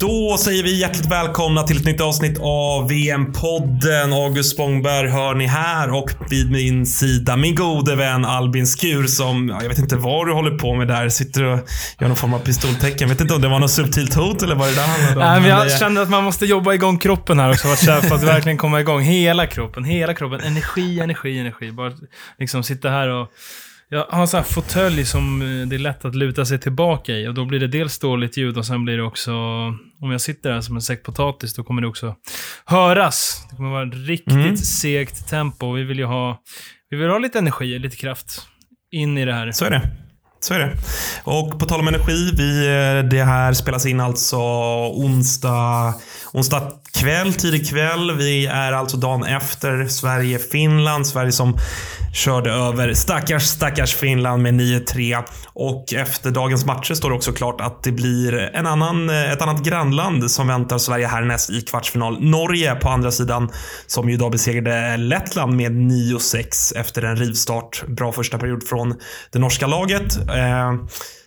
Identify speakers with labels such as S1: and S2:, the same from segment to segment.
S1: Då säger vi hjärtligt välkomna till ett nytt avsnitt av VM-podden. August Spångberg hör ni här och vid min sida min gode vän Albin Skur som, jag vet inte vad du håller på med där. Sitter och gör någon form av pistoltecken. Jag vet inte om det var något subtilt hot eller vad det där handlade om.
S2: Nej, jag
S1: det-
S2: kände att man måste jobba igång kroppen här också för att verkligen komma igång. Hela kroppen, hela kroppen. Energi, energi, energi. Bara liksom sitta här och... Jag har en sån här fåtölj som eh, det är lätt att luta sig tillbaka i och då blir det dels dåligt ljud och sen blir det också... Om jag sitter här som en säck potatis då kommer det också höras. Det kommer vara ett riktigt
S1: Mm.
S2: segt tempo. Vi vill ju ha... Vi vill ha lite energi, lite kraft in i det här.
S1: Så är det. Så är det. Och på tal om energi, vi, eh, det här spelas in alltså onsdag, onsdag kväll, tidig kväll. Vi är alltså dagen efter Sverige-Finland. Sverige som körde över stackars, stackars Finland med 9-3. Och efter dagens matcher står det också klart att det blir en annan, ett annat grannland som väntar Sverige härnäst i kvartsfinal. Norge på andra sidan, som ju idag besegrade Lettland med 9-6 efter en rivstart. Bra första period från det norska laget. Eh,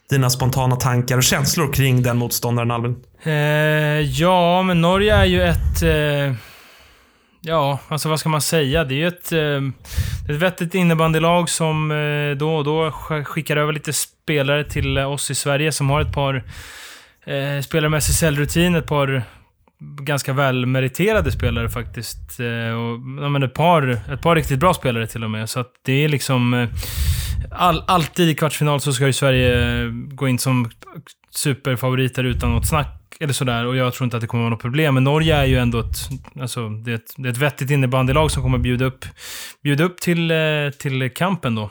S1: dina spontana tankar och känslor kring den motståndaren, Albin?
S2: Eh, ja, men Norge är ju ett... Eh, ja, alltså vad ska man säga? Det är ju ett, eh, ett vettigt innebandylag som eh, då och då skickar över lite spelare till oss i Sverige som har ett par eh, spelare med SSL-rutin, ett par ganska välmeriterade spelare faktiskt. Eh, och, ja, men ett, par, ett par riktigt bra spelare till och med. Så att det är liksom... Eh, all, alltid i kvartsfinal så ska ju Sverige gå in som superfavoriter utan något snack eller sådär. Och jag tror inte att det kommer vara något problem. Men Norge är ju ändå ett... Alltså, det är ett, det är ett vettigt innebandylag som kommer bjuda upp, bjuda upp till, eh, till kampen då.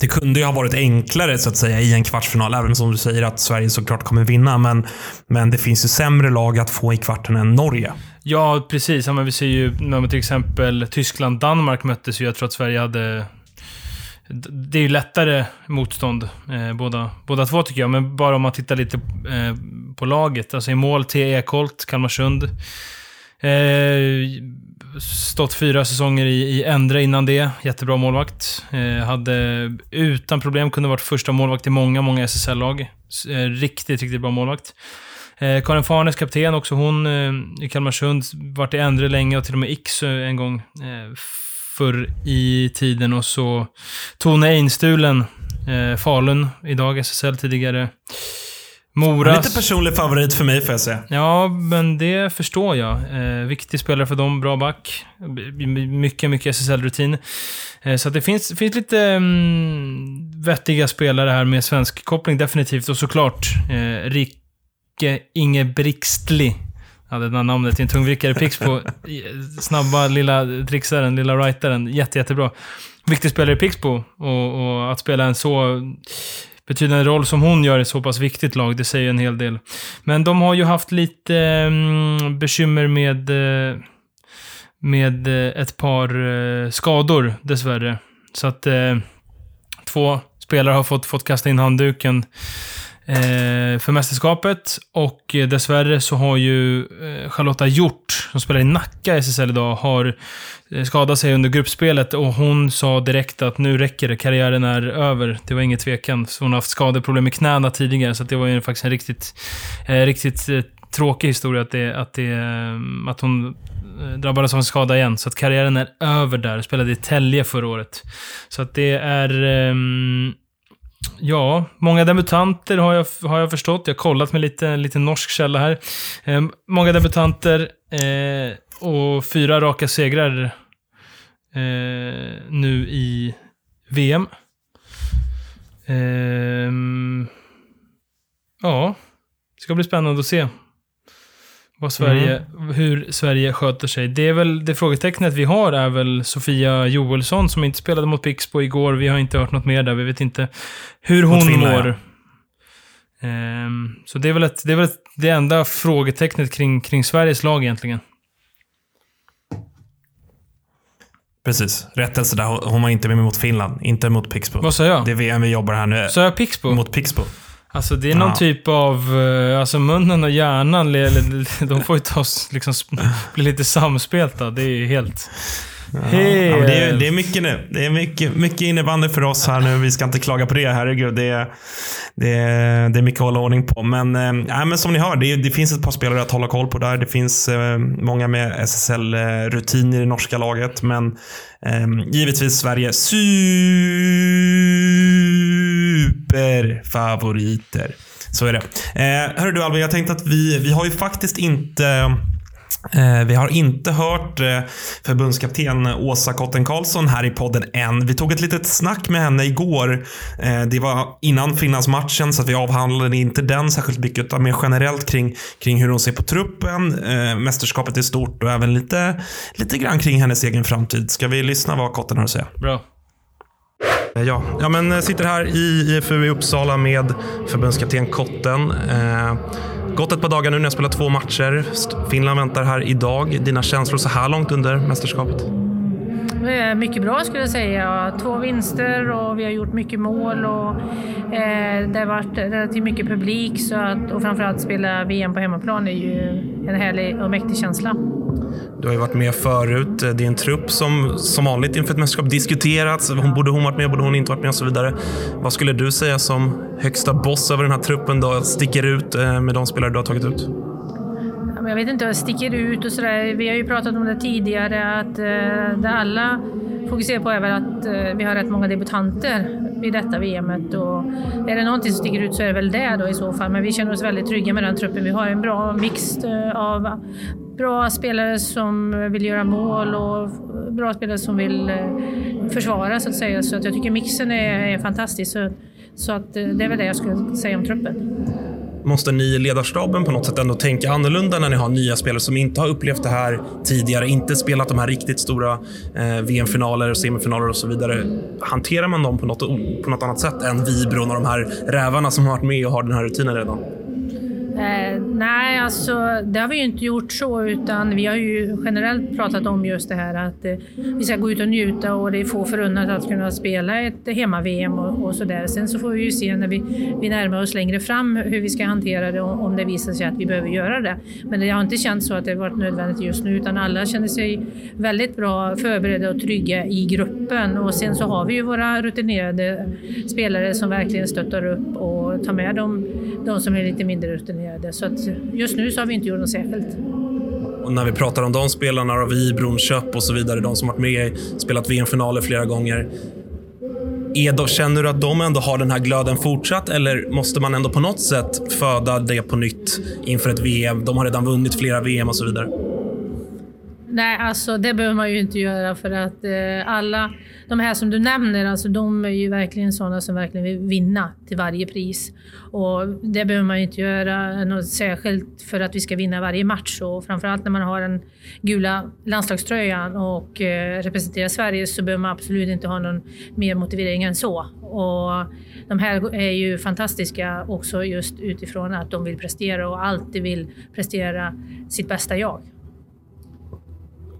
S1: Det kunde ju ha varit enklare så att säga i en kvartsfinal, även som du säger att Sverige såklart kommer vinna. Men, men det finns ju sämre lag att få i kvarten än Norge.
S2: Ja, precis. Ja, men vi ser ju när man till exempel Tyskland-Danmark möttes ju. Jag tror att Sverige hade... Det är ju lättare motstånd, eh, båda, båda två tycker jag. Men bara om man tittar lite eh, på laget. Alltså i mål, T. Ekholt, Kalmarsund. Eh, stått fyra säsonger i, i Endre innan det. Jättebra målvakt. Eh, hade utan problem kunnat varit första målvakt i många, många SSL-lag. Eh, riktigt, riktigt bra målvakt. Eh, Karin Farnes, kapten, också hon eh, i Kalmarsund. Vart i Endre länge och till och med X eh, en gång eh, förr i tiden. Och så Tone Einstulen, eh, Falun, idag SSL tidigare. Moras...
S1: Lite personlig favorit för mig får jag säga.
S2: Ja, men det förstår jag. Eh, viktig spelare för dem, bra back. Mycket, mycket SSL-rutin. Eh, så det finns, finns lite mm, vettiga spelare här med svensk koppling, definitivt. Och såklart eh, Ricke Inge Brixtli. Ja, det där namnet i en tungvrickare. Pixbo. I- Snabba lilla trixaren, lilla writaren. Jätte, jättebra. Viktig spelare i Pixbo. Och, och att spela en så betydande roll som hon gör i ett så pass viktigt lag, det säger en hel del. Men de har ju haft lite mm, bekymmer med, eh, med eh, ett par eh, skador, dessvärre. Så att eh, två spelare har fått, fått kasta in handduken eh, Eh, för mästerskapet. Och eh, dessvärre så har ju eh, Charlotta Hjort, som spelar i Nacka SSL idag, har eh, skadat sig under gruppspelet och hon sa direkt att nu räcker det, karriären är över. Det var ingen tvekan. Så hon har haft skadeproblem med knäna tidigare, så att det var ju faktiskt en riktigt, eh, riktigt eh, tråkig historia att, det, att, det, eh, att hon drabbades av en skada igen. Så att karriären är över där. Spelade i Tälje förra året. Så att det är... ehm, Ja, många debutanter har jag, har jag förstått. Jag har kollat med lite, lite norsk källa här. Eh, många debutanter eh, och fyra raka segrar eh, nu i VM. Ehm, ja, det ska bli spännande att se vad Sverige, hur Sverige sköter sig. Det är väl det frågetecknet vi har är väl Sofia Joelsson som inte spelade mot Pixbo igår. Vi har inte hört något mer där. Vi vet inte hur hon
S1: Finland,
S2: mår. Ehm, så det är väl, ett, det, är väl ett, det enda frågetecknet kring, kring Sveriges lag egentligen.
S1: Precis. Rättelse där. Hon var inte med mot Finland. Inte mot Pixbo.
S2: Vad sa jag?
S1: Det är VM vi jobbar här nu.
S2: Sa jag Pixbo?
S1: Mot Pixbo.
S2: Alltså det är någon
S1: Ja.
S2: typ av, eh, alltså munnen och hjärnan, de får ju ta, oss- liksom, bli lite samspelta. Det är helt!
S1: Ja, men det, är, det är mycket nu. Det är mycket, mycket innebandy för oss här nu. Vi ska inte klaga på det. Herregud, det är, det är, det är mycket att hålla ordning på. Men, äh, men som ni hör, det, det finns ett par spelare att hålla koll på där. Det finns äh, många med SSL-rutin i det norska laget. Men äh, givetvis Sverige superfavoriter. Så är det. Eh, hörru du Albin, jag tänkte att vi, vi har ju faktiskt inte Eh, vi har inte hört eh, förbundskapten Åsa Kotten Karlsson här i podden än. Vi tog ett litet snack med henne igår. Eh, det var innan Finlandsmatchen så att vi avhandlade inte den särskilt mycket utan mer generellt kring, kring hur hon ser på truppen, eh, mästerskapet i stort och även lite, lite grann kring hennes egen framtid. Ska vi lyssna vad Kotten har att säga?
S2: Bra.
S1: Eh, ja, ja men eh, sitter här i IFU i Uppsala med förbundskapten Kotten. Eh, gått ett par dagar nu när jag spelat två matcher. Finland väntar här idag. Dina känslor så här långt under mästerskapet?
S3: Mycket bra skulle jag säga. Två vinster och vi har gjort mycket mål. Och, eh, det har varit relativt mycket publik så att, och framförallt spela VM på hemmaplan är ju en härlig och mäktig känsla.
S1: Du har ju varit med förut. Det är en trupp som som vanligt inför ett mästerskap diskuterats. Hon, borde hon varit med, borde hon inte varit med och så vidare. Vad skulle du säga som högsta boss över den här truppen då, sticker ut eh, med de spelare du har tagit ut?
S3: Jag vet inte, jag sticker ut och sådär. Vi har ju pratat om det tidigare att eh, det alla fokuserar på är väl att eh, vi har rätt många debutanter i detta VMet. Och är det någonting som sticker ut så är det väl det då i så fall. Men vi känner oss väldigt trygga med den truppen. Vi har en bra mix av bra spelare som vill göra mål och bra spelare som vill eh, försvara så att säga. Så att jag tycker mixen är, är fantastisk. Så, så att eh, det är väl det jag skulle säga om truppen.
S1: Måste ni i ledarstaben på något sätt ändå tänka annorlunda när ni har nya spelare som inte har upplevt det här tidigare, inte spelat de här riktigt stora eh, VM-finaler och semifinaler och så vidare. Hanterar man dem på något, på något annat sätt än Vibron och de här rävarna som har varit med och har den här rutinen redan?
S3: Eh, nej, alltså det har vi ju inte gjort så utan vi har ju generellt pratat om just det här att eh, vi ska gå ut och njuta och det är få förunnat att kunna spela ett hemma-VM och, och sådär. Sen så får vi ju se när vi, vi närmar oss längre fram hur vi ska hantera det om det visar sig att vi behöver göra det. Men det har inte känts så att det varit nödvändigt just nu utan alla känner sig väldigt bra förberedda och trygga i gruppen och sen så har vi ju våra rutinerade spelare som verkligen stöttar upp och tar med dem, de som är lite mindre rutinerade. Så att just nu så har vi inte gjort något särskilt.
S1: Och när vi pratar om de spelarna, då, Vibron, Köp och så vidare, de som varit med spelat VM-finaler flera gånger. Edo, känner du att de ändå har den här glöden fortsatt eller måste man ändå på något sätt föda det på nytt inför ett VM? De har redan vunnit flera VM och så vidare.
S3: Nej, alltså det behöver man ju inte göra för att eh, alla de här som du nämner, alltså de är ju verkligen sådana som verkligen vill vinna till varje pris. Och det behöver man ju inte göra något särskilt för att vi ska vinna varje match. Och framförallt när man har den gula landslagströjan och eh, representerar Sverige så behöver man absolut inte ha någon mer motivering än så. Och de här är ju fantastiska också just utifrån att de vill prestera och alltid vill prestera sitt bästa jag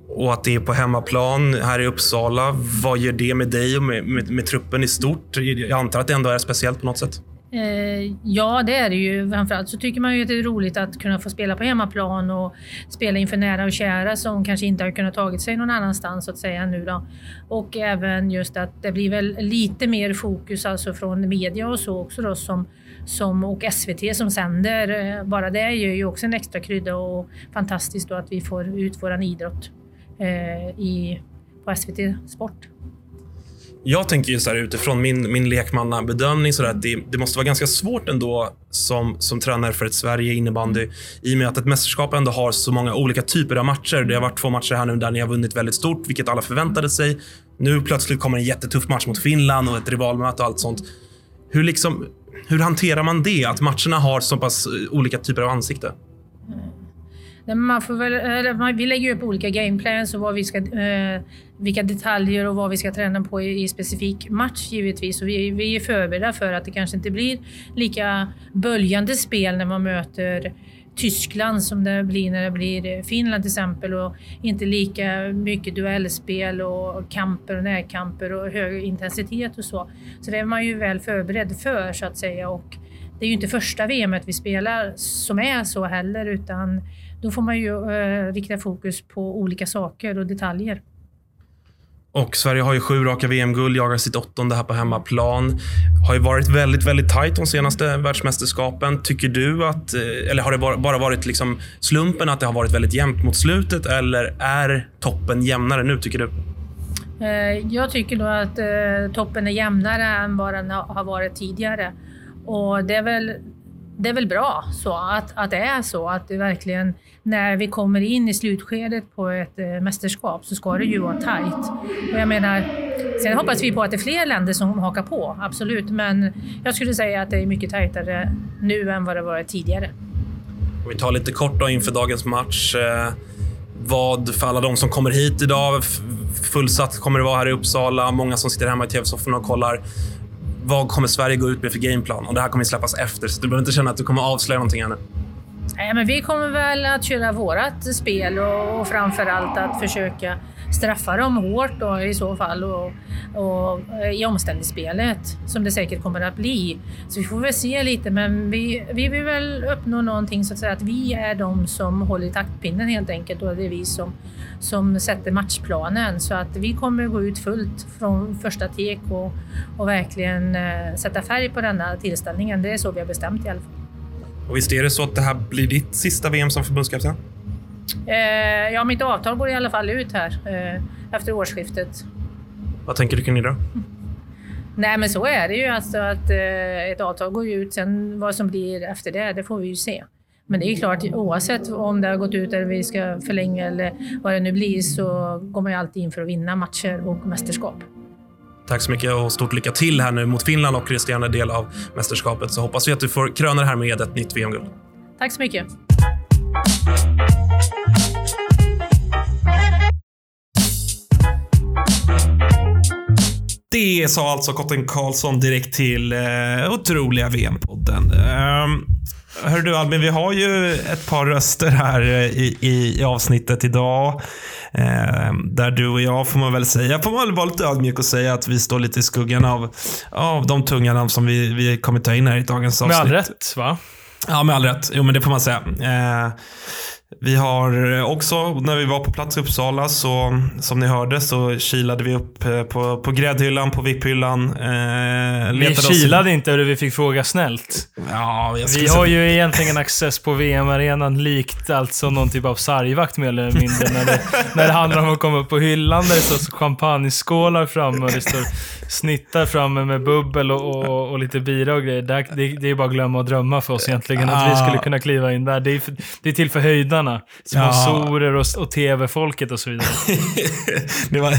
S1: och att det är på hemmaplan här i Uppsala. Vad gör det med dig och med, med, med truppen i stort? Jag antar att det ändå är speciellt på något sätt.
S3: Eh, ja, det är det ju. Framförallt så tycker man ju att det är roligt att kunna få spela på hemmaplan och spela inför nära och kära som kanske inte har kunnat tagit sig någon annanstans så att säga nu då. Och även just att det blir väl lite mer fokus alltså från media och så också då som, som och SVT som sänder. Eh, bara det gör ju också en extra krydda och fantastiskt då att vi får ut våran idrott i, på SVT Sport.
S1: Jag tänker ju så här, utifrån min, min lekmannabedömning så där, att det, det, måste vara ganska svårt ändå som, som tränare för ett Sverige innebandy i och med att ett mästerskap ändå har så många olika typer av matcher. Det har varit två matcher här nu där ni har vunnit väldigt stort, vilket alla förväntade sig. Nu plötsligt kommer en jättetuff match mot Finland och ett rivalmöte och allt sånt. Hur, liksom, hur hanterar man det? Att matcherna har så pass olika typer av ansikte?
S3: Man får väl, vi lägger upp olika gameplans och vad vi ska, eh, vilka detaljer och vad vi ska träna på i, i specifik match givetvis. Och vi, vi är förberedda för att det kanske inte blir lika böljande spel när man möter Tyskland som det blir när det blir Finland till exempel och inte lika mycket duellspel och kamper och närkamper och hög intensitet och så. Så det är man ju väl förberedd för så att säga och det är ju inte första VMet vi spelar som är så heller utan då får man ju eh, rikta fokus på olika saker och detaljer.
S1: Och Sverige har ju sju raka VM-guld, jagar sitt åttonde här på hemmaplan. Har ju varit väldigt, väldigt tajt de senaste världsmästerskapen. Tycker du att, eh, eller har det bara varit liksom slumpen att det har varit väldigt jämnt mot slutet eller är toppen jämnare nu tycker du?
S3: Eh, jag tycker då att eh, toppen är jämnare än vad den har varit tidigare. Och det är väl, det är väl bra så att, att det är så att det verkligen när vi kommer in i slutskedet på ett eh, mästerskap så ska det ju vara tajt. Och jag menar, sen hoppas vi på att det är fler länder som hakar på, absolut. Men jag skulle säga att det är mycket tajtare nu än vad det varit tidigare.
S1: Om vi tar lite kort då inför dagens match. Eh, vad för alla de som kommer hit idag, fullsatt kommer det vara här i Uppsala, många som sitter hemma i tv-sofforna och kollar. Vad kommer Sverige gå ut med för gameplan? Och det här kommer släppas efter, så du behöver inte känna att du kommer avslöja någonting ännu.
S3: Nej, men vi kommer väl att köra vårt spel och, och framför allt att försöka straffa dem hårt då, i så fall och, och, eh, i omställningsspelet som det säkert kommer att bli. Så vi får väl se lite men vi, vi vill väl uppnå någonting så att säga att vi är de som håller i taktpinnen helt enkelt och det är vi som, som sätter matchplanen så att vi kommer gå ut fullt från första tek och, och verkligen eh, sätta färg på denna tillställningen. Det är så vi har bestämt i alla fall.
S1: Och visst är det så att det här blir ditt sista VM som förbundskapten?
S3: Eh, ja, mitt avtal går i alla fall ut här eh, efter årsskiftet.
S1: Vad tänker du kring det då?
S3: Nej, men så är det ju. Alltså att eh, ett avtal går ut. Sen vad som blir efter det, det får vi ju se. Men det är ju klart, oavsett om det har gått ut eller vi ska förlänga eller vad det nu blir så går man ju alltid in för att vinna matcher och mästerskap.
S1: Tack så mycket och stort lycka till här nu mot Finland och resterande del av mästerskapet. Så hoppas vi att du får kröna det här med ett nytt VM-guld.
S3: Tack så mycket.
S1: Det sa alltså Kotten Karlsson direkt till uh, otroliga VM-podden. Uh, hör du Albin, vi har ju ett par röster här i, i, i avsnittet idag. Uh, där du och jag, får man väl säga, får man väl vara lite ödmjuk och säga att vi står lite i skuggan av, av de tunga namn som vi, vi kommer ta in här i dagens avsnitt.
S2: Med all rätt, va?
S1: Ja, med all rätt. Jo, men det får man säga. Vi har också, när vi var på plats i Uppsala, så som ni hörde så kilade vi upp eh, på, på gräddhyllan, på VIP-hyllan.
S2: Eh, vi kilade oss... inte, vi fick fråga snällt.
S1: Ja,
S2: vi har ju egentligen access på VM-arenan likt alltså någon typ av sargvakt mer eller mindre. när, det, när det handlar om att komma upp på hyllan där det står champagneskålar framme och det står snittar framme med bubbel och, och, och lite bira och grejer. Det, det, det är bara att glömma och drömma för oss egentligen, att vi skulle kunna kliva in där. Det är, för, det är till för höjdarna. Sponsorer och, och tv-folket och så vidare.
S1: det var,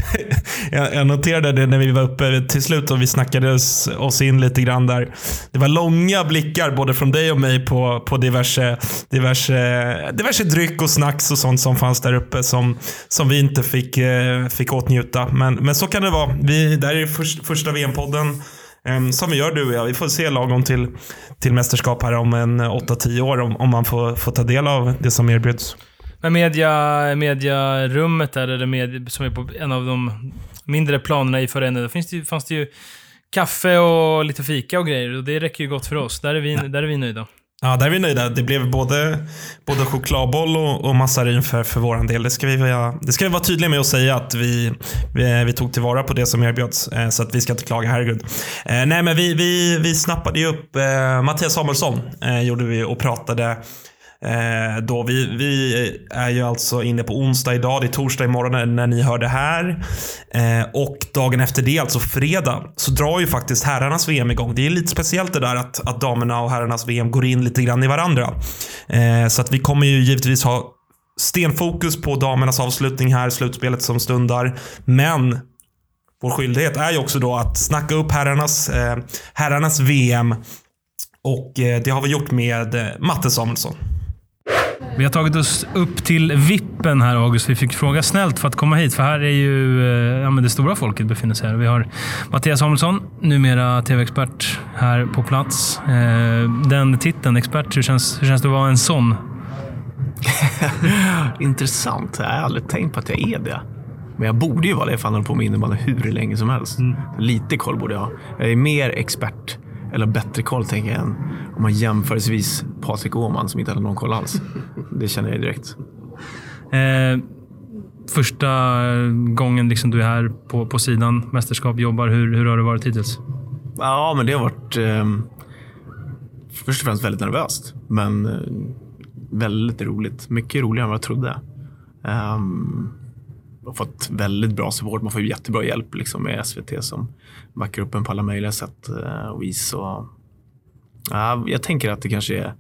S1: jag, jag noterade det när vi var uppe till slut och vi snackade oss, in lite grann där. Det var långa blickar både från dig och mig på, på diverse, diverse, diverse dryck och snacks och sånt som fanns där uppe som, som vi inte fick, eh, fick åtnjuta. Men, men så kan det vara. Vi, där är först, första VM-podden. Ehm, som vi gör du och jag. Vi får se lagom till, till mästerskap här om en eh, 8-10 år om, om man får, får ta del av det som erbjuds.
S2: Men media, mediarummet där, eller med, som är på en av de mindre planerna i föreningen, där finns det, fanns det ju kaffe och lite fika och grejer. Och det räcker ju gott för oss. Där är vi, där är vi nöjda.
S1: Ja, där är vi nöjda. Det blev både, både chokladboll och, och massarin för, för vår del. Det ska, vi vara, det ska vi vara tydliga med att säga att vi, vi, vi tog tillvara på det som erbjöds. Eh, så att vi ska inte klaga, herregud. Eh, nej, men vi, vi, vi snappade ju upp eh, Mattias Samuelsson gjorde vi och pratade Eh, då vi, vi är ju alltså inne på onsdag idag. Det är torsdag imorgon när, när ni hör det här. Eh, och dagen efter det, alltså fredag, så drar ju faktiskt herrarnas VM igång. Det är lite speciellt det där att, att damerna och herrarnas VM går in lite grann i varandra. Eh, så att vi kommer ju givetvis ha stenfokus på damernas avslutning här, slutspelet som stundar. Men vår skyldighet är ju också då att snacka upp herrarnas, eh, herrarnas VM. Och eh, det har vi gjort med eh, Matte Samuelsson.
S2: Vi har tagit oss upp till vippen här August. Vi fick fråga snällt för att komma hit, för här är ju eh, ja, men det stora folket befinner sig här. Vi har Mattias Samuelsson, numera tv-expert, här på plats. Eh, den titeln, expert, hur känns, hur känns det att vara en sån?
S4: Intressant. Jag har aldrig tänkt på att jag är det. Men jag borde ju vara det, för han håller på med innebandy hur länge som helst. Mm. Lite koll borde jag ha. Jag är mer expert eller bättre koll tänker jag än om man jämförelsevis Patrik Åhman som inte hade någon koll alls. Det känner jag direkt.
S2: Eh, första gången liksom du är här på, på sidan, mästerskap, jobbar. Hur, hur har det varit hittills?
S4: Ja, men det har varit eh, först och främst väldigt nervöst, men eh, väldigt roligt. Mycket roligare än vad jag trodde. Um, har fått väldigt bra support. Man får jättebra hjälp liksom, med SVT som backar upp en på alla möjliga sätt uh, och vis. Och, ja, jag tänker att det kanske är,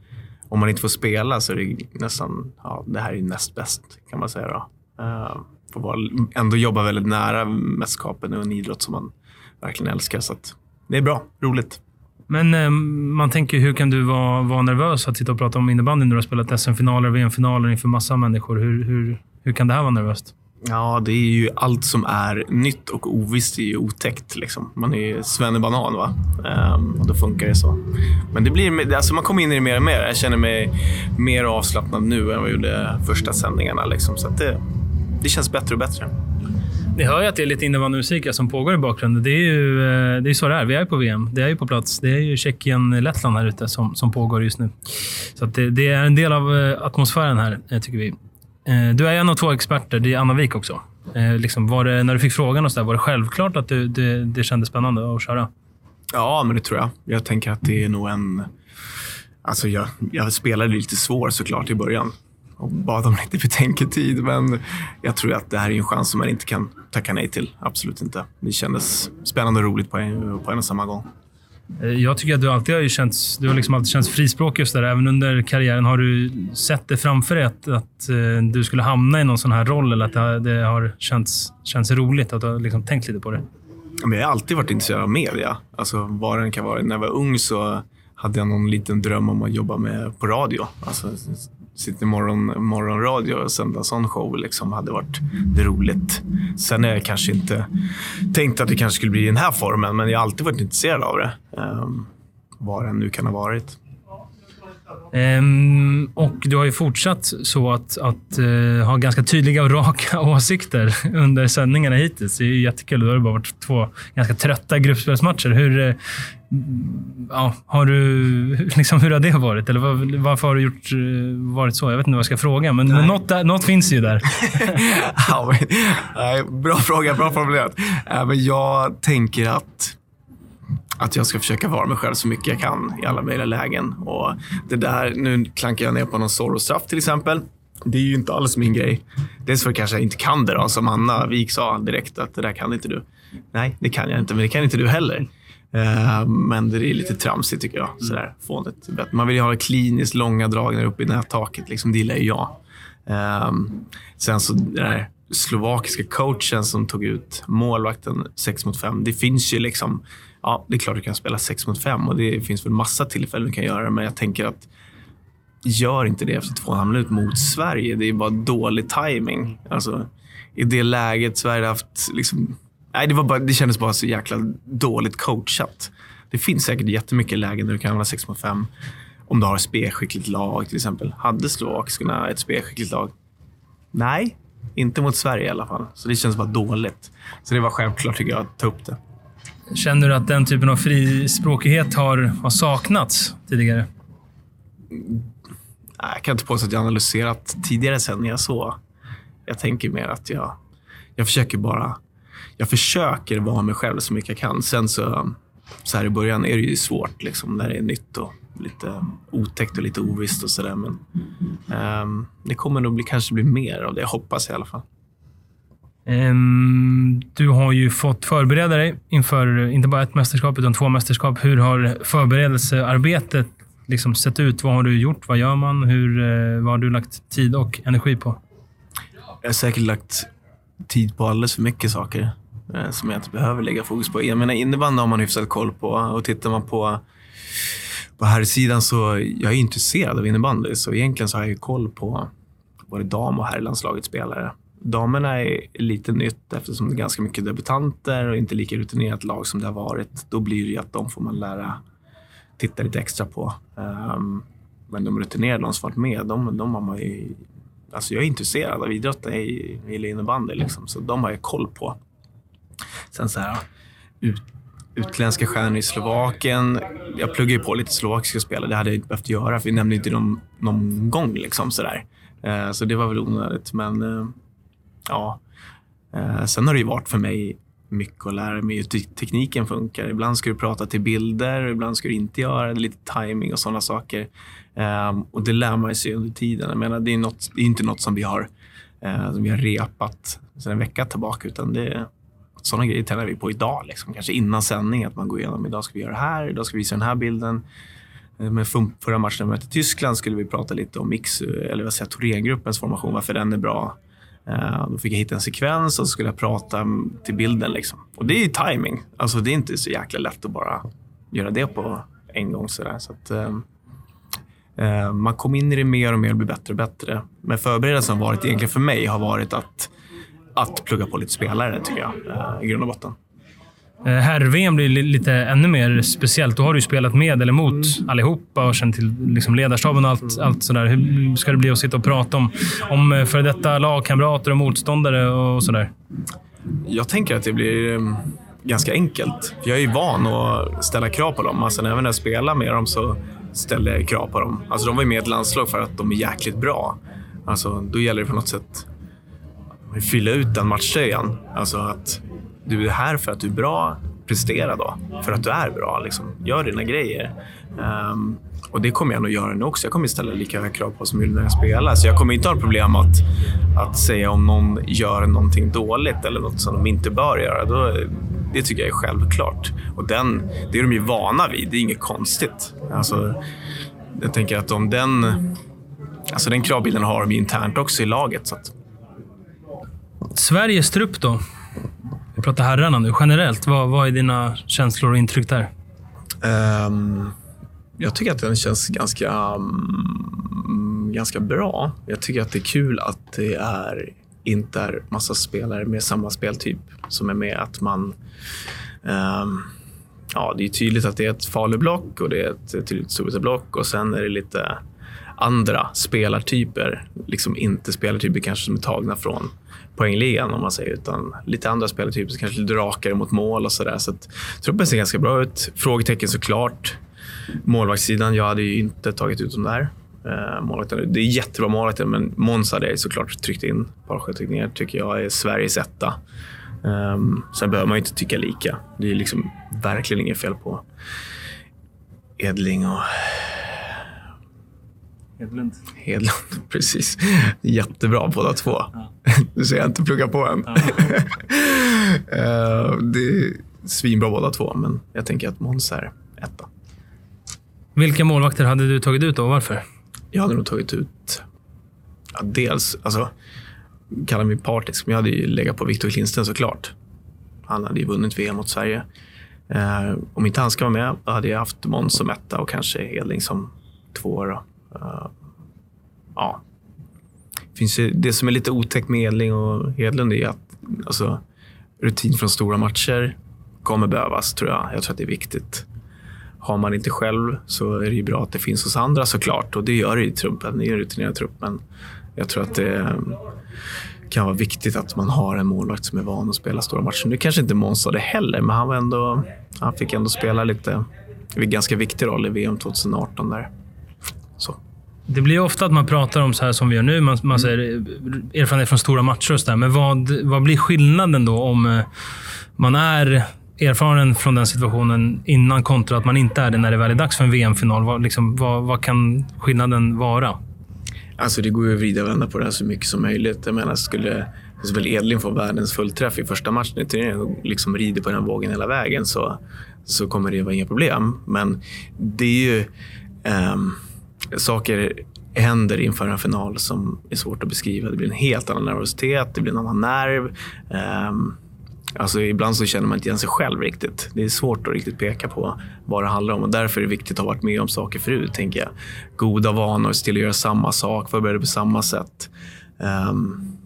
S4: om man inte får spela så är det nästan, ja, det här är näst bäst kan man säga. Då. Uh, får vara, ändå jobba väldigt nära mästerskapen och en idrott som man verkligen älskar. Så det är bra, roligt.
S2: Men eh, man tänker, hur kan du vara, vara nervös att sitta och prata om innebandy när du har spelat SM-finaler och VM-finaler inför massa människor? Hur, hur, hur kan det här vara nervöst?
S4: Ja, det är ju allt som är nytt och ovisst är ju otäckt. Liksom. Man är ju svennebanan, va? Ehm, och då funkar det så. Men det blir, alltså man kommer in i det mer och mer. Jag känner mig mer avslappnad nu än vad jag gjorde första sändningarna. Liksom. Så det, det känns bättre och bättre.
S2: Ni hör ju att det är lite innebandymusik som pågår i bakgrunden. Det är ju eh, det är så det är. Vi är på VM. Det är ju på plats. Det är ju Tjeckien-Lettland här ute som, som pågår just nu. Så det, det, är en del av eh, atmosfären här, eh, tycker vi. Eh, du är en av två experter. Det är Anna Wik också. Eh, liksom, var det, när du fick frågan och så där, var det självklart att du, det, det kändes spännande att köra?
S4: Ja, men det tror jag. Jag tänker att det är nog en... Alltså jag, jag spelade lite svår såklart i början och bad om lite betänketid. Men jag tror att det här är en chans som man inte kan tacka nej till. Absolut inte. Det kändes spännande och roligt på en, på en och samma gång.
S2: Eh, jag tycker att du alltid har, känts, du har liksom alltid känts frispråkig just där. Även under karriären. Har du sett det framför dig att, att eh, du skulle hamna i någon sån här roll eller att det, det har känts, känts roligt? Att du har liksom tänkt lite på det?
S4: Men jag har alltid varit intresserad av media. Alltså, vad den kan vara. När jag var ung så hade jag någon liten dröm om att jobba med på radio. Alltså, sitta i morgon, morgonradio och sända sån show liksom hade varit det roligt. Sen har jag kanske inte tänkt att det kanske skulle bli i den här formen, men jag har alltid varit intresserad av det. Um, vad det nu kan ha varit.
S2: Um, och du har ju fortsatt så att, att uh, ha ganska tydliga och raka åsikter under sändningarna hittills. Det är jättekul. Då har det bara varit två ganska trötta gruppspelsmatcher. Hur, uh, ja, har du, liksom, hur har det varit? Eller var, varför har du gjort, uh, varit så? Jag vet inte vad jag ska fråga, men Nej. något, där, något finns ju där.
S4: ja, men, bra fråga, bra formulerat. men jag tänker att att jag ska försöka vara mig själv så mycket jag kan i alla möjliga lägen. Och det där, nu klankar jag ner på någon Zorro-straff till exempel. Det är ju inte alls min grej. Dels för att kanske jag inte kan det, då, som Anna Wik sa direkt att det där kan inte du. Nej, det kan jag inte, men det kan inte du heller. Eh, men det är lite tramsigt tycker jag. Sådär, fånigt. Man vill ju ha kliniskt långa dragningar upp i nättaket. Liksom, det gillar ju jag. Ehm, sen så den här slovakiska coachen som tog ut målvakten 6 mot 5. Det finns ju liksom ja, det är klart du kan spela 6 mot 5 och det finns väl massa tillfällen du kan göra det. Men jag tänker att gör inte det efter två och en halv minut mot Sverige. Det är bara dålig timing. Alltså, I det läget Sverige haft... Liksom, nej, det, var bara, det kändes bara så jäkla dåligt coachat. Det finns säkert jättemycket lägen där du kan använda 6 mot 5. Om du har ett spelskickligt lag till exempel. Hade slovakiskarna ett spelskickligt lag? Nej, inte mot Sverige i alla fall. Så det känns bara dåligt. Så det var självklart tycker jag att ta upp det.
S2: Känner du att den typen av frispråkighet har, har saknats tidigare?
S4: Jag kan inte påstå att jag analyserat tidigare sändningar så. Jag tänker mer att jag, jag försöker bara jag försöker vara mig själv så mycket jag kan. Sen så, så här i början är det ju svårt liksom, när det är nytt och lite otäckt och lite ovisst och sådär. Men um, det kommer nog bli, kanske bli mer av det. Jag hoppas i alla fall.
S2: Ehm, du har ju fått förbereda dig inför inte bara ett mästerskap, utan två mästerskap. Hur har förberedelsearbetet liksom sett ut? Vad har du gjort? Vad gör man? Hur, eh, vad har du lagt tid och energi på?
S4: Jag har säkert lagt tid på alldeles för mycket saker eh, som jag inte behöver lägga fokus på. Jag menar, innebandy har man hyfsat koll på och tittar man på på här sidan så jag är intresserad av innebandy, så egentligen så har jag koll på både dam och herrlandslagets spelare. Damerna är lite nytt eftersom det är ganska mycket debutanter och inte lika rutinerat lag som det har varit. Då blir det ju att de får man lära titta lite extra på. Um, men de rutinerade, de som varit med, de, de har man ju... Alltså jag är intresserad av idrott jag gillar innebandy, liksom, så de har jag koll på. Sen så här, ut, utländska stjärnor i Slovakien. Jag pluggar ju på lite slovakiska spelare. Det hade jag inte behövt göra, för vi nämnde inte dem någon gång. Liksom, så, där. Uh, så det var väl onödigt. Men uh, ja. Eh, sen har det ju varit för mig mycket att lära mig hur tekniken funkar. Ibland ska du prata till bilder, ibland ska du inte göra det. Lite timing och sådana saker. Ehm, och det lär man sig under tiden. Jag menar, det är, något, det är inte något som vi har, eh, som vi har repat sedan en vecka tillbaka, utan det är sådana grejer tränar vi på idag. Liksom. Kanske innan sändning, att man går igenom idag ska vi göra det här, idag ska vi visa den här bilden. Eh, men förra matchen när vi mötte Tyskland skulle vi prata lite om Mix, eller vad säger jag, Thorengruppens formation, varför den är bra. Eh, Då fick jag hitta en sekvens och så skulle jag prata till bilden. Liksom. Och det är ju timing. Alltså, det är inte så jäkla lätt att bara göra det på en gång. Sådär. Så att, eh, eh man kom in i det mer och mer och blir bättre och bättre. Men förberedelsen varit, egentligen för mig, har varit att, att plugga på lite spelare, tycker jag, eh, i grund och botten.
S2: Eh, Herr-VM blir li- lite ännu mer speciellt. Då har du ju spelat med eller mot allihopa och känt till liksom ledarstaben och allt, allt sådär. Hur ska det bli att sitta och prata om, om eh, före detta lagkamrater och motståndare och sådär?
S4: Jag tänker att det blir um, ganska enkelt. Jag är ju van att ställa krav på dem. Alltså, även när jag spelar med dem så ställer jag krav på dem. Alltså, de var ju med i ett landslag för att de är jäkligt bra. Alltså, då gäller det på något sätt att fylla ut den matchtröjan. Alltså att du är här för att du är bra. Prestera då, för att du är bra. Liksom. Gör dina grejer. Um, och det kommer jag nog göra nu också. Jag kommer ställa lika höga krav på som jag gjorde när jag spelade. Så jag kommer inte ha problem att, att säga om någon gör någonting dåligt eller något som de inte bör göra. Då, det tycker jag är självklart. Och den, det är de ju vana vid. Det är inget konstigt. Alltså, jag tänker att om den, alltså den kravbilden har de ju internt också i laget. Så att,
S2: Sveriges trupp då? Vi pratar herrarna nu. Generellt, vad, vad är dina känslor och intryck där?
S4: Um, jag tycker att den känns ganska, um, ganska bra. Jag tycker att det är kul att det är, inte är massa spelare med samma speltyp som är med. Att man... Um, ja, det är tydligt att det är ett Falublock och det är ett tydligt Storvreta-block och sen är det lite andra spelartyper. Liksom inte spelartyper kanske som är tagna från poängligan om man säger, utan lite andra spelartyper, kanske lite rakare mot mål och sådär. Så truppen ser ganska bra ut. Frågetecken såklart. Målvaktssidan, jag hade ju inte tagit ut dem där. Eh, målvakten. Det är jättebra målvakter, men Måns hade jag såklart tryckt in. Ett par sjötryckningar tycker jag är Sveriges etta. Um, sen behöver man ju inte tycka lika. Det är liksom verkligen inget fel på Edling och
S2: Hedlund.
S4: Hedlund. Precis. Jättebra båda två. Du ser jag inte plugga på än. Eh, det är svinbra båda två, men jag tänker att Måns är etta.
S2: Vilka målvakter hade du tagit ut då och varför?
S4: Jag hade nog tagit ut... Ja, dels, alltså, kallar mig partisk, men jag hade ju legat på Viktor Klintsten såklart. Han hade ju vunnit VM mot Sverige. Eh, om inte han ska vara med, då hade jag haft Måns som etta och kanske Hedling som tvåa. Eh, ja. Finns ju, det som är lite otäckt med Edling och Hedlund är att alltså, rutin från stora matcher kommer behövas, tror jag. Jag tror att det är viktigt. Har man inte själv så är det ju bra att det finns hos andra såklart. Och det gör det i truppen. Det är en rutinerad trupp. Men jag tror att det kan vara viktigt att man har en målvakt som är van att spela stora matcher. Nu kanske inte Måns det heller, men han, var ändå, han fick ändå spela lite. En ganska viktig roll i VM 2018 där.
S2: Det blir ofta att man pratar om så här som vi gör nu. Man, man säger erfarenhet från stora matcher och sådär. Men vad, vad blir skillnaden då om eh, man är erfaren från den situationen innan kontra att man inte är det när det väl är dags för en VM-final? Vad, liksom, vad, vad kan skillnaden vara?
S4: Alltså det går ju att vrida och vända på det här så mycket som möjligt. Jag menar, skulle alltså, väl Edlin få världens fullträff i första matchen i turneringen och liksom rider på den vågen hela vägen så, så kommer det vara inga problem. Men det är ju... Um saker händer inför en final som är svårt att beskriva. Det blir en helt annan nervositet, det blir en annan nerv. Um, Alltså ibland så känner man inte igen sig själv riktigt. Det är svårt att riktigt peka på vad det handlar om och därför är det viktigt att ha varit med om saker förut, tänker jag. Goda vanor, se till att göra samma sak, förbereda på samma sätt. Um,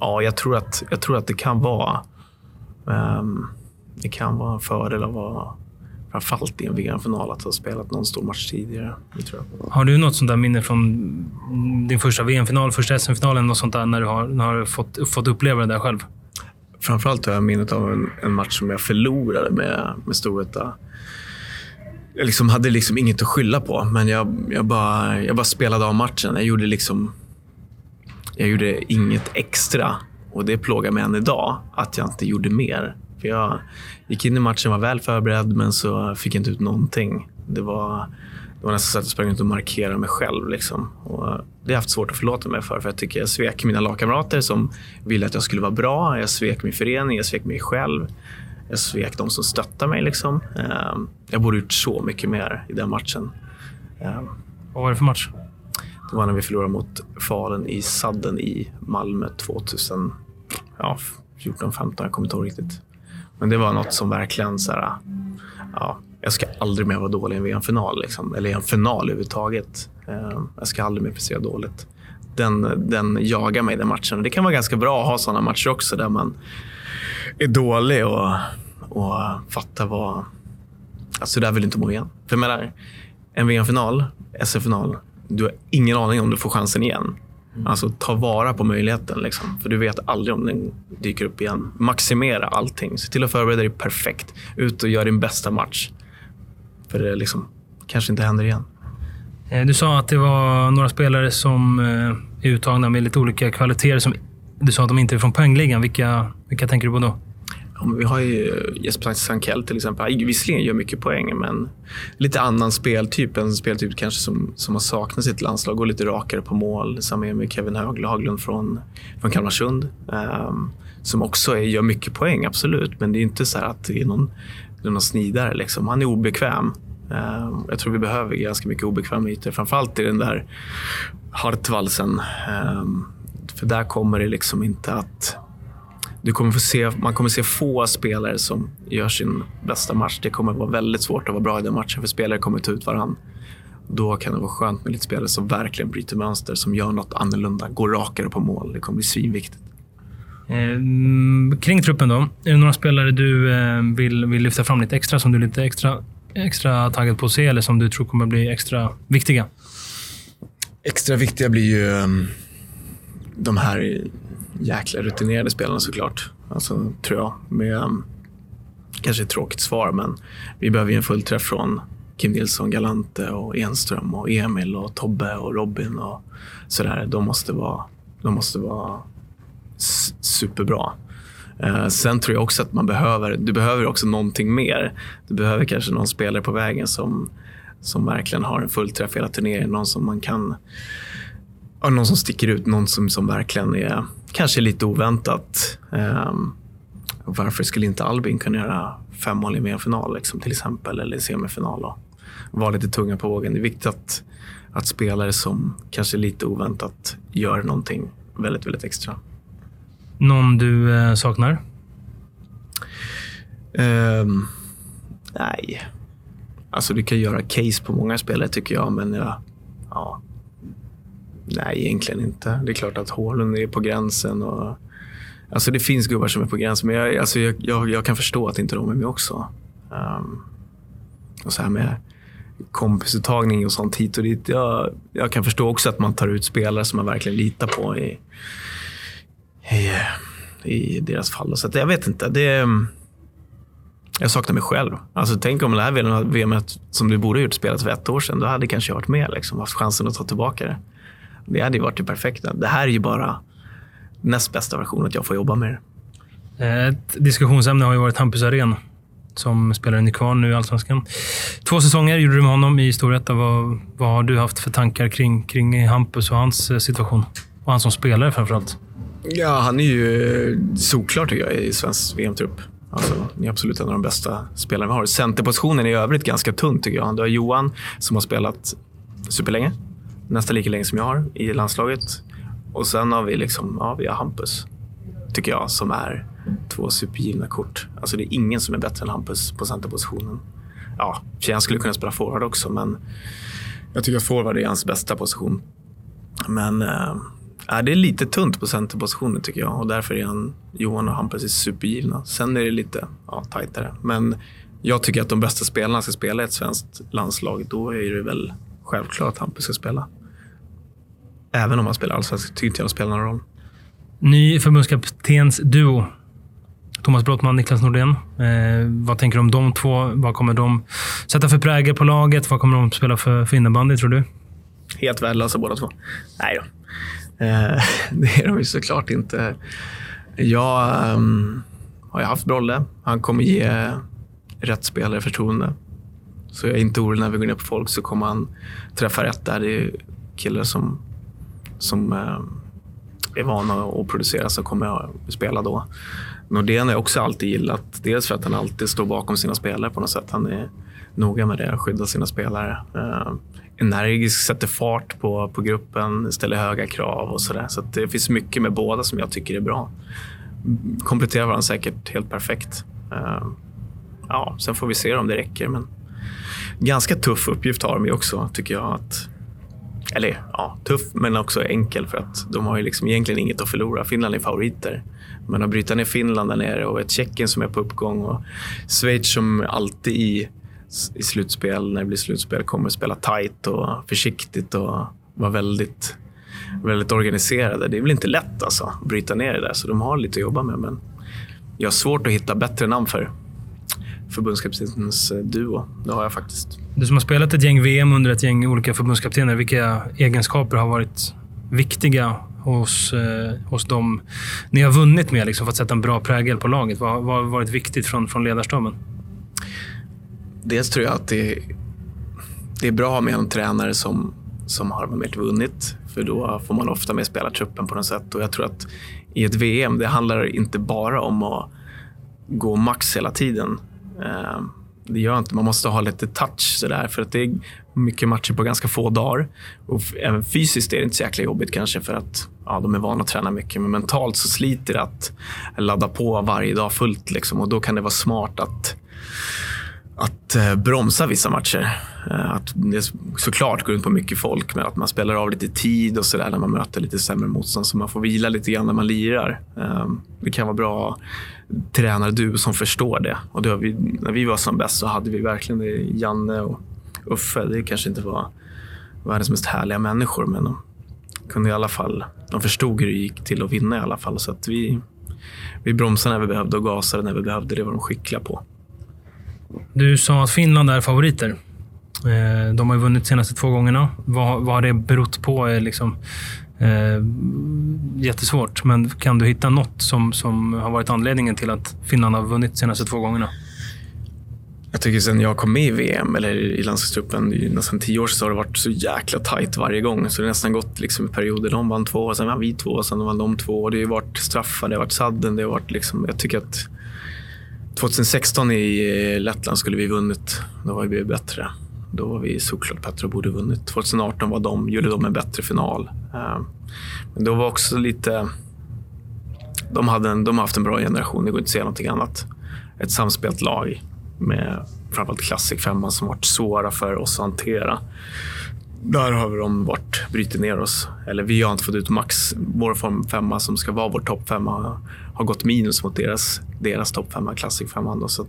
S4: ja, jag tror, att, jag tror att det kan vara um, det kan vara en fördel att vara framförallt i en VM-final att ha spelat någon stor match tidigare.
S2: Har du något sånt där minne från din första VM-final, första SM-finalen, något sånt där när du har, när du har fått, fått uppleva det där själv?
S4: Framförallt har jag minnet av en, en match som jag förlorade med, med Storvreta. Jag liksom hade liksom inget att skylla på, men jag, jag, bara, jag bara spelade av matchen. Jag gjorde liksom... Jag gjorde inget extra Och det plågar mig än idag att jag inte gjorde mer. För jag gick in i matchen, var väl förberedd, men så fick jag inte ut någonting. Det var, det var nästan så att jag sprang ut och markerade mig själv. Liksom. Och det har jag haft svårt att förlåta mig för. För jag tycker jag svek mina lagkamrater som ville att jag skulle vara bra. Jag svek min förening, jag svek mig själv. Jag svek de som stöttade mig. Liksom. Ehm, Jag borde gjort så mycket mer i den matchen. Ehm,
S2: Vad var det för match?
S4: Det var när vi förlorade mot Falun i sadden i Malmö 2014, ja, 15 jag kommer inte ihåg riktigt. Men det var något som verkligen så här, ja, jag ska aldrig mer vara dålig i en VM-final. Liksom. Eller i en final överhuvudtaget. Eh, Jag ska aldrig mer prestera dåligt. Den, den jagar mig den matchen. Det kan vara ganska bra att ha sådana matcher också där man är dålig och, och fattar vad... Alltså, där vill du inte må igen. För jag menar, en VM-final, SF-final, du har ingen aning om du får chansen igen. Alltså ta vara på möjligheten. Liksom. För du vet aldrig om den dyker upp igen. Maximera allting. Se till att förbereda dig perfekt. Ut och gör din bästa match. För det liksom, kanske inte händer igen.
S2: Eh, Du sa att det var några spelare som eh, är uttagna med lite olika kvaliteter. Som, du sa att de inte är från poängligan. Vilka, vilka tänker du på då?
S4: Vi har ju Jesper Sankell till exempel. Han visserligen gör mycket poäng, men lite annan speltyp. En speltyp kanske som, som har saknat sitt landslag. Går lite rakare på mål. Samma är med Kevin Höglund Haglund från, från Kalmarsund. Um, som också är, gör mycket poäng, absolut. Men det är inte så här att det är någon, det är någon snidare. Liksom. Han är obekväm. Um, jag tror vi behöver ganska mycket obekväma ytor. Framförallt i den där Hartwallsen. Um, för där kommer det liksom inte att du kommer få se, man kommer se få spelare som gör sin bästa match. Det kommer vara väldigt svårt att vara bra i den matchen för spelare kommer ta ut varandra. Då kan det vara skönt med lite spelare som verkligen bryter mönster, som gör något annorlunda, går rakare på mål. Det kommer bli svinviktigt.
S2: Eh, kring truppen då. Är det några spelare du eh, vill, vill lyfta fram lite extra som du är lite extra, extra taggad på att se eller som du tror kommer bli extra viktiga?
S4: Extra viktiga blir ju um, de här jäkla rutinerade spelarna såklart. Alltså, tror jag. Med, um, kanske ett tråkigt svar, men vi behöver ju en fullträff från Kim Nilsson, Galante, och Enström, och Emil, och Tobbe och Robin och sådär. De måste vara, de måste vara superbra. Eh, sen tror jag också att man behöver, du behöver också någonting mer. Du behöver kanske någon spelare på vägen som, som verkligen har en fullträff hela turneringen. Någon som man kan någon som sticker ut, någon som, som verkligen är kanske lite oväntat. Um, varför skulle inte Albin kunna göra fem mål i VM-final liksom, till exempel, eller semifinal och vara lite tunga på vågen. Det är viktigt att, att spelare som kanske lite oväntat gör någonting väldigt, väldigt extra.
S2: Någon du eh, saknar?
S4: Ehm, nej. Alltså du kan göra case på många spelare tycker jag, men jag, ja. Nej, egentligen inte. Det är klart att Hålund är på gränsen. Och, alltså det finns gubbar som är på gränsen, men jag, alltså jag, jag, jag kan förstå att inte de är med också. Um, och så här med kompisuttagning och sånt hit och dit. Jag, jag kan förstå också att man tar ut spelare som man verkligen litar på i, i, i deras fall. Så att jag vet inte. Det, jag saknar mig själv. Alltså, tänk om det här VM som du borde ha gjort spelat för ett år sedan. Då hade kanske jag varit med. Liksom, haft chansen att ta tillbaka det. Det hade ju varit det perfekta. Det här är ju bara näst bästa version att jag får jobba med det.
S2: Eh, Ett diskussionsämne har ju varit Hampus Arén som spelar i Nykvarn nu i Allsvenskan. Två säsonger gjorde du med honom i Storvreta. Vad, vad har du haft för tankar kring, kring Hampus och hans eh, situation? Och han som spelare framförallt.
S4: Ja, han är ju solklar tycker jag i svensk VM-trupp. Alltså, det är absolut en av de bästa spelarna vi har. Centerpositionen i övrigt ganska tunn tycker jag. Du har Johan som har spelat superlänge. Nästan lika länge som jag har i landslaget. Och sen har vi liksom, ja, vi har Hampus. Tycker jag, som är två supergivna kort. Alltså det är ingen som är bättre än Hampus på centerpositionen. Ja, han skulle kunna spela forward också, men jag tycker att forward är hans bästa position. Men äh, det är lite tunt på centerpositionen tycker jag och därför är han, Johan och Hampus är supergivna. Sen är det lite ja, tajtare. Men jag tycker att de bästa spelarna ska spela i ett svenskt landslag. Då är det väl självklart att Hampus ska spela. Även om han spelar allsvenskt tycker inte jag det spelar någon roll.
S2: Ny duo. Thomas Brottman, Niklas Nordén. Eh, vad tänker du om de två? Vad kommer de sätta för prägel på laget? Vad kommer de spela för, för innebandy, tror du?
S4: Helt värdelösa båda två. Nej då. Eh, det är de ju såklart inte. Jag um, har ju haft Brolle. Han kommer ge rätt spelare förtroende. Så jag är inte orolig när vi går ner på folk så kommer han träffa rätt där. Det är killar som, som eh, är vana att producera som kommer att spela då. Nordén har jag också alltid gillat. Dels för att han alltid står bakom sina spelare på något sätt. Han är noga med det, skyddar sina spelare. Eh, Energisk, sätter fart på, på gruppen, ställer höga krav och sådär. Så, så det finns mycket med båda som jag tycker är bra. Kompletterar varandra säkert helt perfekt. Eh, ja, sen får vi se om det räcker. Men ganska tuff uppgift har de ju också, tycker jag. Att, eller ja, tuff men också enkel för att de har ju liksom egentligen inget att förlora. Finland är favoriter. Men att bryta ner Finland där nere och ett Tjeckien som är på uppgång och Schweiz som alltid i, i slutspel, när det blir slutspel, kommer att spela tight och försiktigt och vara väldigt, väldigt organiserade. Det är väl inte lätt alltså, att bryta ner det där, så de har lite att jobba med. Men jag har svårt att hitta bättre namn för förbundskaptenens eh, duo. Det har jag faktiskt.
S2: Du som har spelat ett gäng VM under ett gäng olika förbundskaptener, vilka egenskaper har varit viktiga hos, eh, hos dem ni har vunnit med liksom, för att sätta en bra prägel på laget? Vad, vad har varit viktigt från, från ledarstaben?
S4: Dels tror jag att det, det är bra med en tränare som, som har varit vunnit. För då får man ofta med spelartruppen på något sätt. Och jag tror att i ett VM, det handlar inte bara om att gå max hela tiden. Eh, det gör inte. Man måste ha lite touch sådär, för att det är mycket matcher på ganska få dagar. Och även fysiskt är det inte så jäkla jobbigt kanske för att ja, de är vana att träna mycket. Men mentalt så sliter det att ladda på varje dag fullt. Liksom. Och då kan det vara smart att, att eh, bromsa vissa matcher. Eh, att det såklart går runt på mycket folk, men att man spelar av lite tid och sådär när man möter lite sämre motstånd. Så man får vila lite grann när man lirar. Ehm, det kan vara bra tränare du som förstår det. Och det vi, när vi var som bäst så hade vi verkligen det. Janne och Uffe. Det kanske inte var världens mest härliga människor, men de kunde i alla fall. De förstod hur det gick till att vinna i alla fall. Så att vi, vi bromsade när vi behövde och gasade när vi behövde. Det var de skickliga på.
S2: Du sa att Finland är favoriter. Eh, de har ju vunnit de senaste två gångerna. Vad, vad har det berott på? Liksom, Eh, jättesvårt, men kan du hitta något som, som har varit anledningen till att Finland har vunnit de senaste två gångerna?
S4: Jag tycker sen jag kom med i VM, eller i landslagstruppen, i nästan tio år så har det varit så jäkla tajt varje gång. Så det har nästan gått liksom perioder. De vann två, sen vann vi två, sen vann de två. Och det har varit straffar, det har varit sadden. Det har varit liksom, jag tycker att 2016 i eh, Lettland skulle vi vunnit. Då var vi bättre. Då var vi såklart bättre och borde vunnit. 2018 var de, gjorde de en bättre final. Eh, men då var också lite... De, hade en, de har haft en bra generation, det går inte att säga någonting annat. Ett samspelt lag med framförallt Classic 5 som varit svåra för oss att hantera. Där har de varit, brutit ner oss. Eller vi har inte fått ut max. Vår form 5 som ska vara vår topp 5 har gått minus mot deras, deras topp femma, Classic 5 Så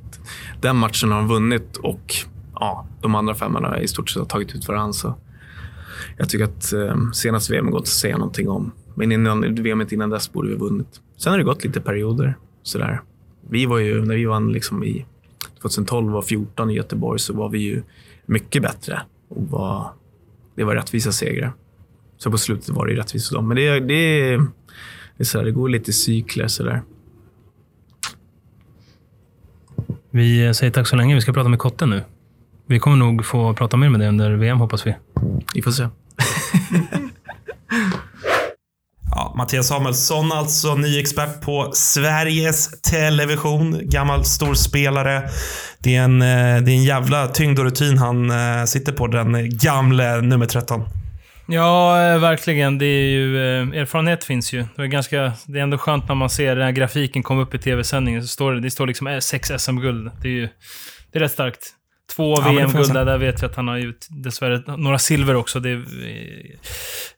S4: den matchen har de vunnit och ja, de andra femmorna i stort sett har tagit ut varandra. Så jag tycker att eh, senaste VM går inte att säga någonting om. Men innan, VM innan dess borde vi ha vunnit. Sen har det gått lite perioder. Sådär. Vi var ju, när vi vann liksom i 2012 och 2014 i Göteborg så var vi ju mycket bättre. Och var, det var rättvisa segrar. Så på slutet var det rättvist för dem. Men det, det, det, är så det går lite i cykler. Sådär.
S2: Vi säger tack så länge. Vi ska prata med Kotte nu. Vi kommer nog få prata mer med dig under VM, hoppas vi.
S4: Vi får se.
S1: ja, Mattias Samuelsson, alltså ny expert på Sveriges Television. Gammal storspelare. Det är en, eh, det är en jävla tyngd och rutin han eh, sitter på, den gamle nummer 13.
S2: Ja, eh, verkligen. Det är ju, erfarenhet finns ju. Det är, ganska, det är ändå skönt när man ser den här grafiken komma upp i tv-sändningen. Så står det, det står liksom sex SM-guld. Det är ju det är rätt starkt. Två ja, VM-guld där, där vet vi att han har gjort dessvärre några silver också. Det är,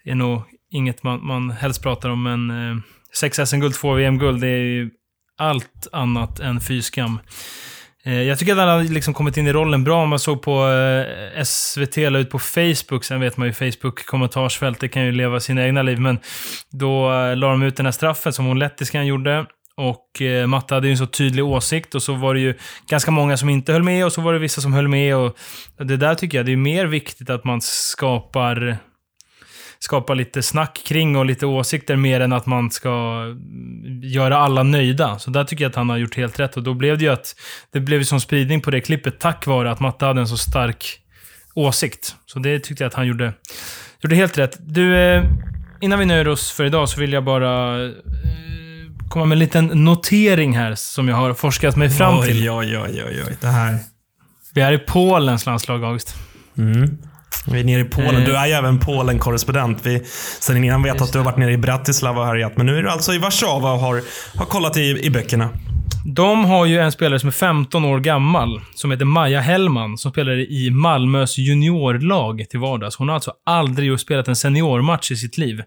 S2: är nog inget man, man helst pratar om, men eh, sex SM-guld, två VM-guld, det är ju allt annat än fyskam. Eh, jag tycker att han har liksom kommit in i rollen bra. Om man såg på eh, SVT, la ut på Facebook, sen vet man ju Facebook-kommentarsfält, det kan ju leva sina egna liv, men då eh, la de ut den här straffen som hon lettiskan gjorde. Och eh, Matte hade ju en så tydlig åsikt och så var det ju ganska många som inte höll med och så var det vissa som höll med. Och det där tycker jag, det är mer viktigt att man skapar skapa lite snack kring och lite åsikter mer än att man ska mm, göra alla nöjda. Så där tycker jag att han har gjort helt rätt och då blev det ju att det blev som spridning på det klippet tack vare att Matte hade en så stark åsikt. Så det tyckte jag att han gjorde, gjorde helt rätt. Du, eh, innan vi nöjer oss för idag så vill jag bara eh, komma med en liten notering här som jag har forskat mig fram till.
S1: Oj, oj, oj, oj, oj. Det här...
S2: Vi är i Polens landslag, August.
S1: Mm. Vi är nere i Polen.
S2: Eh.
S1: Du är ju även Polen-korrespondent. Vi, sen innan vet att du har varit nere i Bratislava och härjat, men nu är du alltså i Warszawa och har, har kollat i, i böckerna.
S2: De har ju en spelare som är 15 år gammal, som heter Maja Hellman, som spelar i Malmös juniorlag till vardags. Hon har alltså aldrig spelat en seniormatch i sitt liv.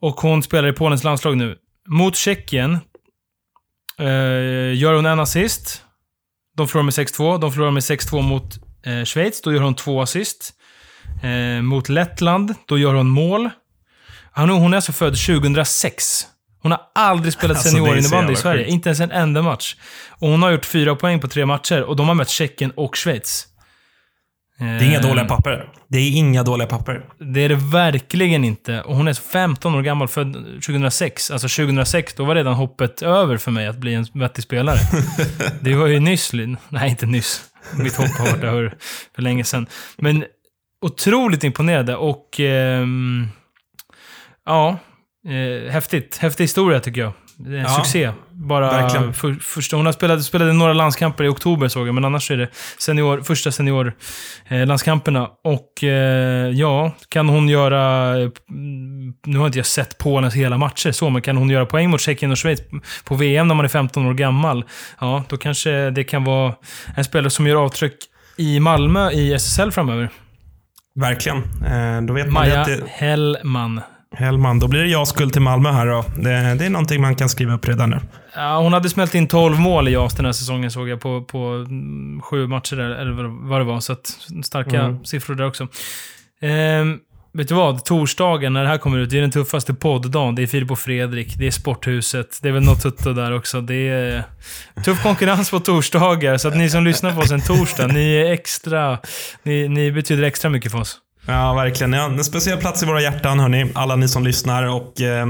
S2: Och hon spelar i Polens landslag nu. Mot Tjeckien eh, gör hon en assist. De förlorar med 6-2. De förlorar med 6-2 mot eh, Schweiz. Då gör hon två assist. Eh, mot Lettland, då gör hon mål. Hon, hon är alltså född 2006. Hon har aldrig spelat
S1: Alltså,
S2: seniorinnebandy
S1: jävla
S2: i Sverige.
S1: sjukt.
S2: Inte ens en enda match. Och hon har gjort fyra poäng på tre matcher och de har mött Tjeckien och Schweiz.
S1: Det är inga
S2: Eh,
S1: dåliga papper. Det är inga dåliga papper.
S2: Det är det verkligen inte. Och hon är 15 år gammal, född 2006. Alltså 2006, då var redan hoppet över för mig att bli en vettig spelare. det var ju nyss. Nej, inte nyss. Mitt hopp har varit över för länge sedan. Men otroligt imponerande och... ehm, ja, eh, häftigt. Häftig historia tycker jag. Det är en
S1: Ja,
S2: succé. Bara för, första, hon har spelat, spelade några landskamper i oktober såg jag, men annars är det senior, första senior eh, landskamperna. Och eh, ja, kan hon göra... eh, mm, Nu har inte jag sett Polens hela matcher så, men kan hon göra poäng mot Tjeckien och Schweiz på VM när man är 15 år gammal? Ja, då kanske det kan vara en spelare som gör avtryck i Malmö i SSL framöver.
S1: Verkligen. Eh, då vet man
S2: Maja
S1: att det,
S2: Hellman.
S1: Hellman, då blir det jag skuld till Malmö här då. Det, det är någonting man kan skriva upp redan nu.
S2: Ja, hon hade smält in 12 mål i JAS den här säsongen såg jag på, på mm, sju matcher, eller eller vad- det var. Så starka
S1: Mm.
S2: siffror där också. Ehm, vet du vad? Torsdagen när det här kommer ut, det är den tuffaste podddagen. Det är Filip och Fredrik, det är Sporthuset, det är väl något tutto där också. Det är tuff konkurrens på torsdagar, så att ni som lyssnar på oss en torsdag, ni är extra... Ni, ni betyder extra mycket för oss.
S1: Ja, verkligen. Ja, en speciell plats i våra hjärtan, hörni. Alla ni som lyssnar och eh,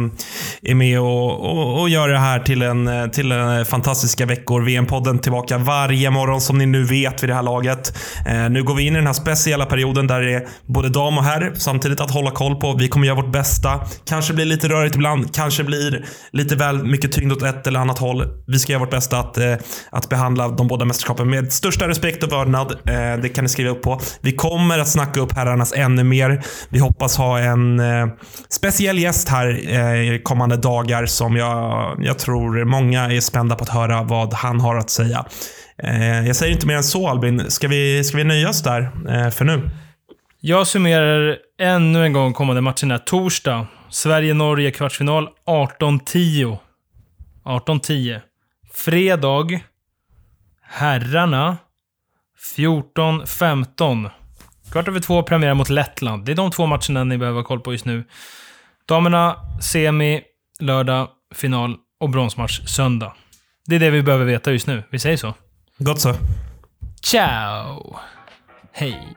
S1: är med och, och, och gör det här till en, eh, till en fantastiska veckor. VM-podden tillbaka varje morgon, som ni nu vet vid det här laget. Eh, nu går vi in i den här speciella perioden där det är både dam och herr samtidigt att hålla koll på. Vi kommer göra vårt bästa. Kanske blir lite rörigt ibland. Kanske blir lite väl mycket tyngd åt ett eller annat håll. Vi ska göra vårt bästa att, eh, att behandla de båda mästerskapen med största respekt och vördnad. Eh, det kan ni skriva upp på. Vi kommer att snacka upp herrarnas ännu mer. Vi hoppas ha en eh, speciell gäst här eh, kommande dagar som jag, jag tror många är spända på att höra vad han har att säga. Eh, jag säger inte mer än så Albin. Ska vi, ska vi nöja oss där eh, för nu?
S2: Jag summerar ännu en gång kommande matcherna. Torsdag, Sverige-Norge kvartsfinal 18.10. 18.10. Fredag, herrarna 14.15. Kvart över två premiär mot Lettland. Det är de två matcherna ni behöver ha koll på just nu. Damerna, semi, lördag, final och bronsmatch söndag. Det är det vi behöver veta just nu. Vi säger så.
S1: Gott så.
S2: Ciao! Hej!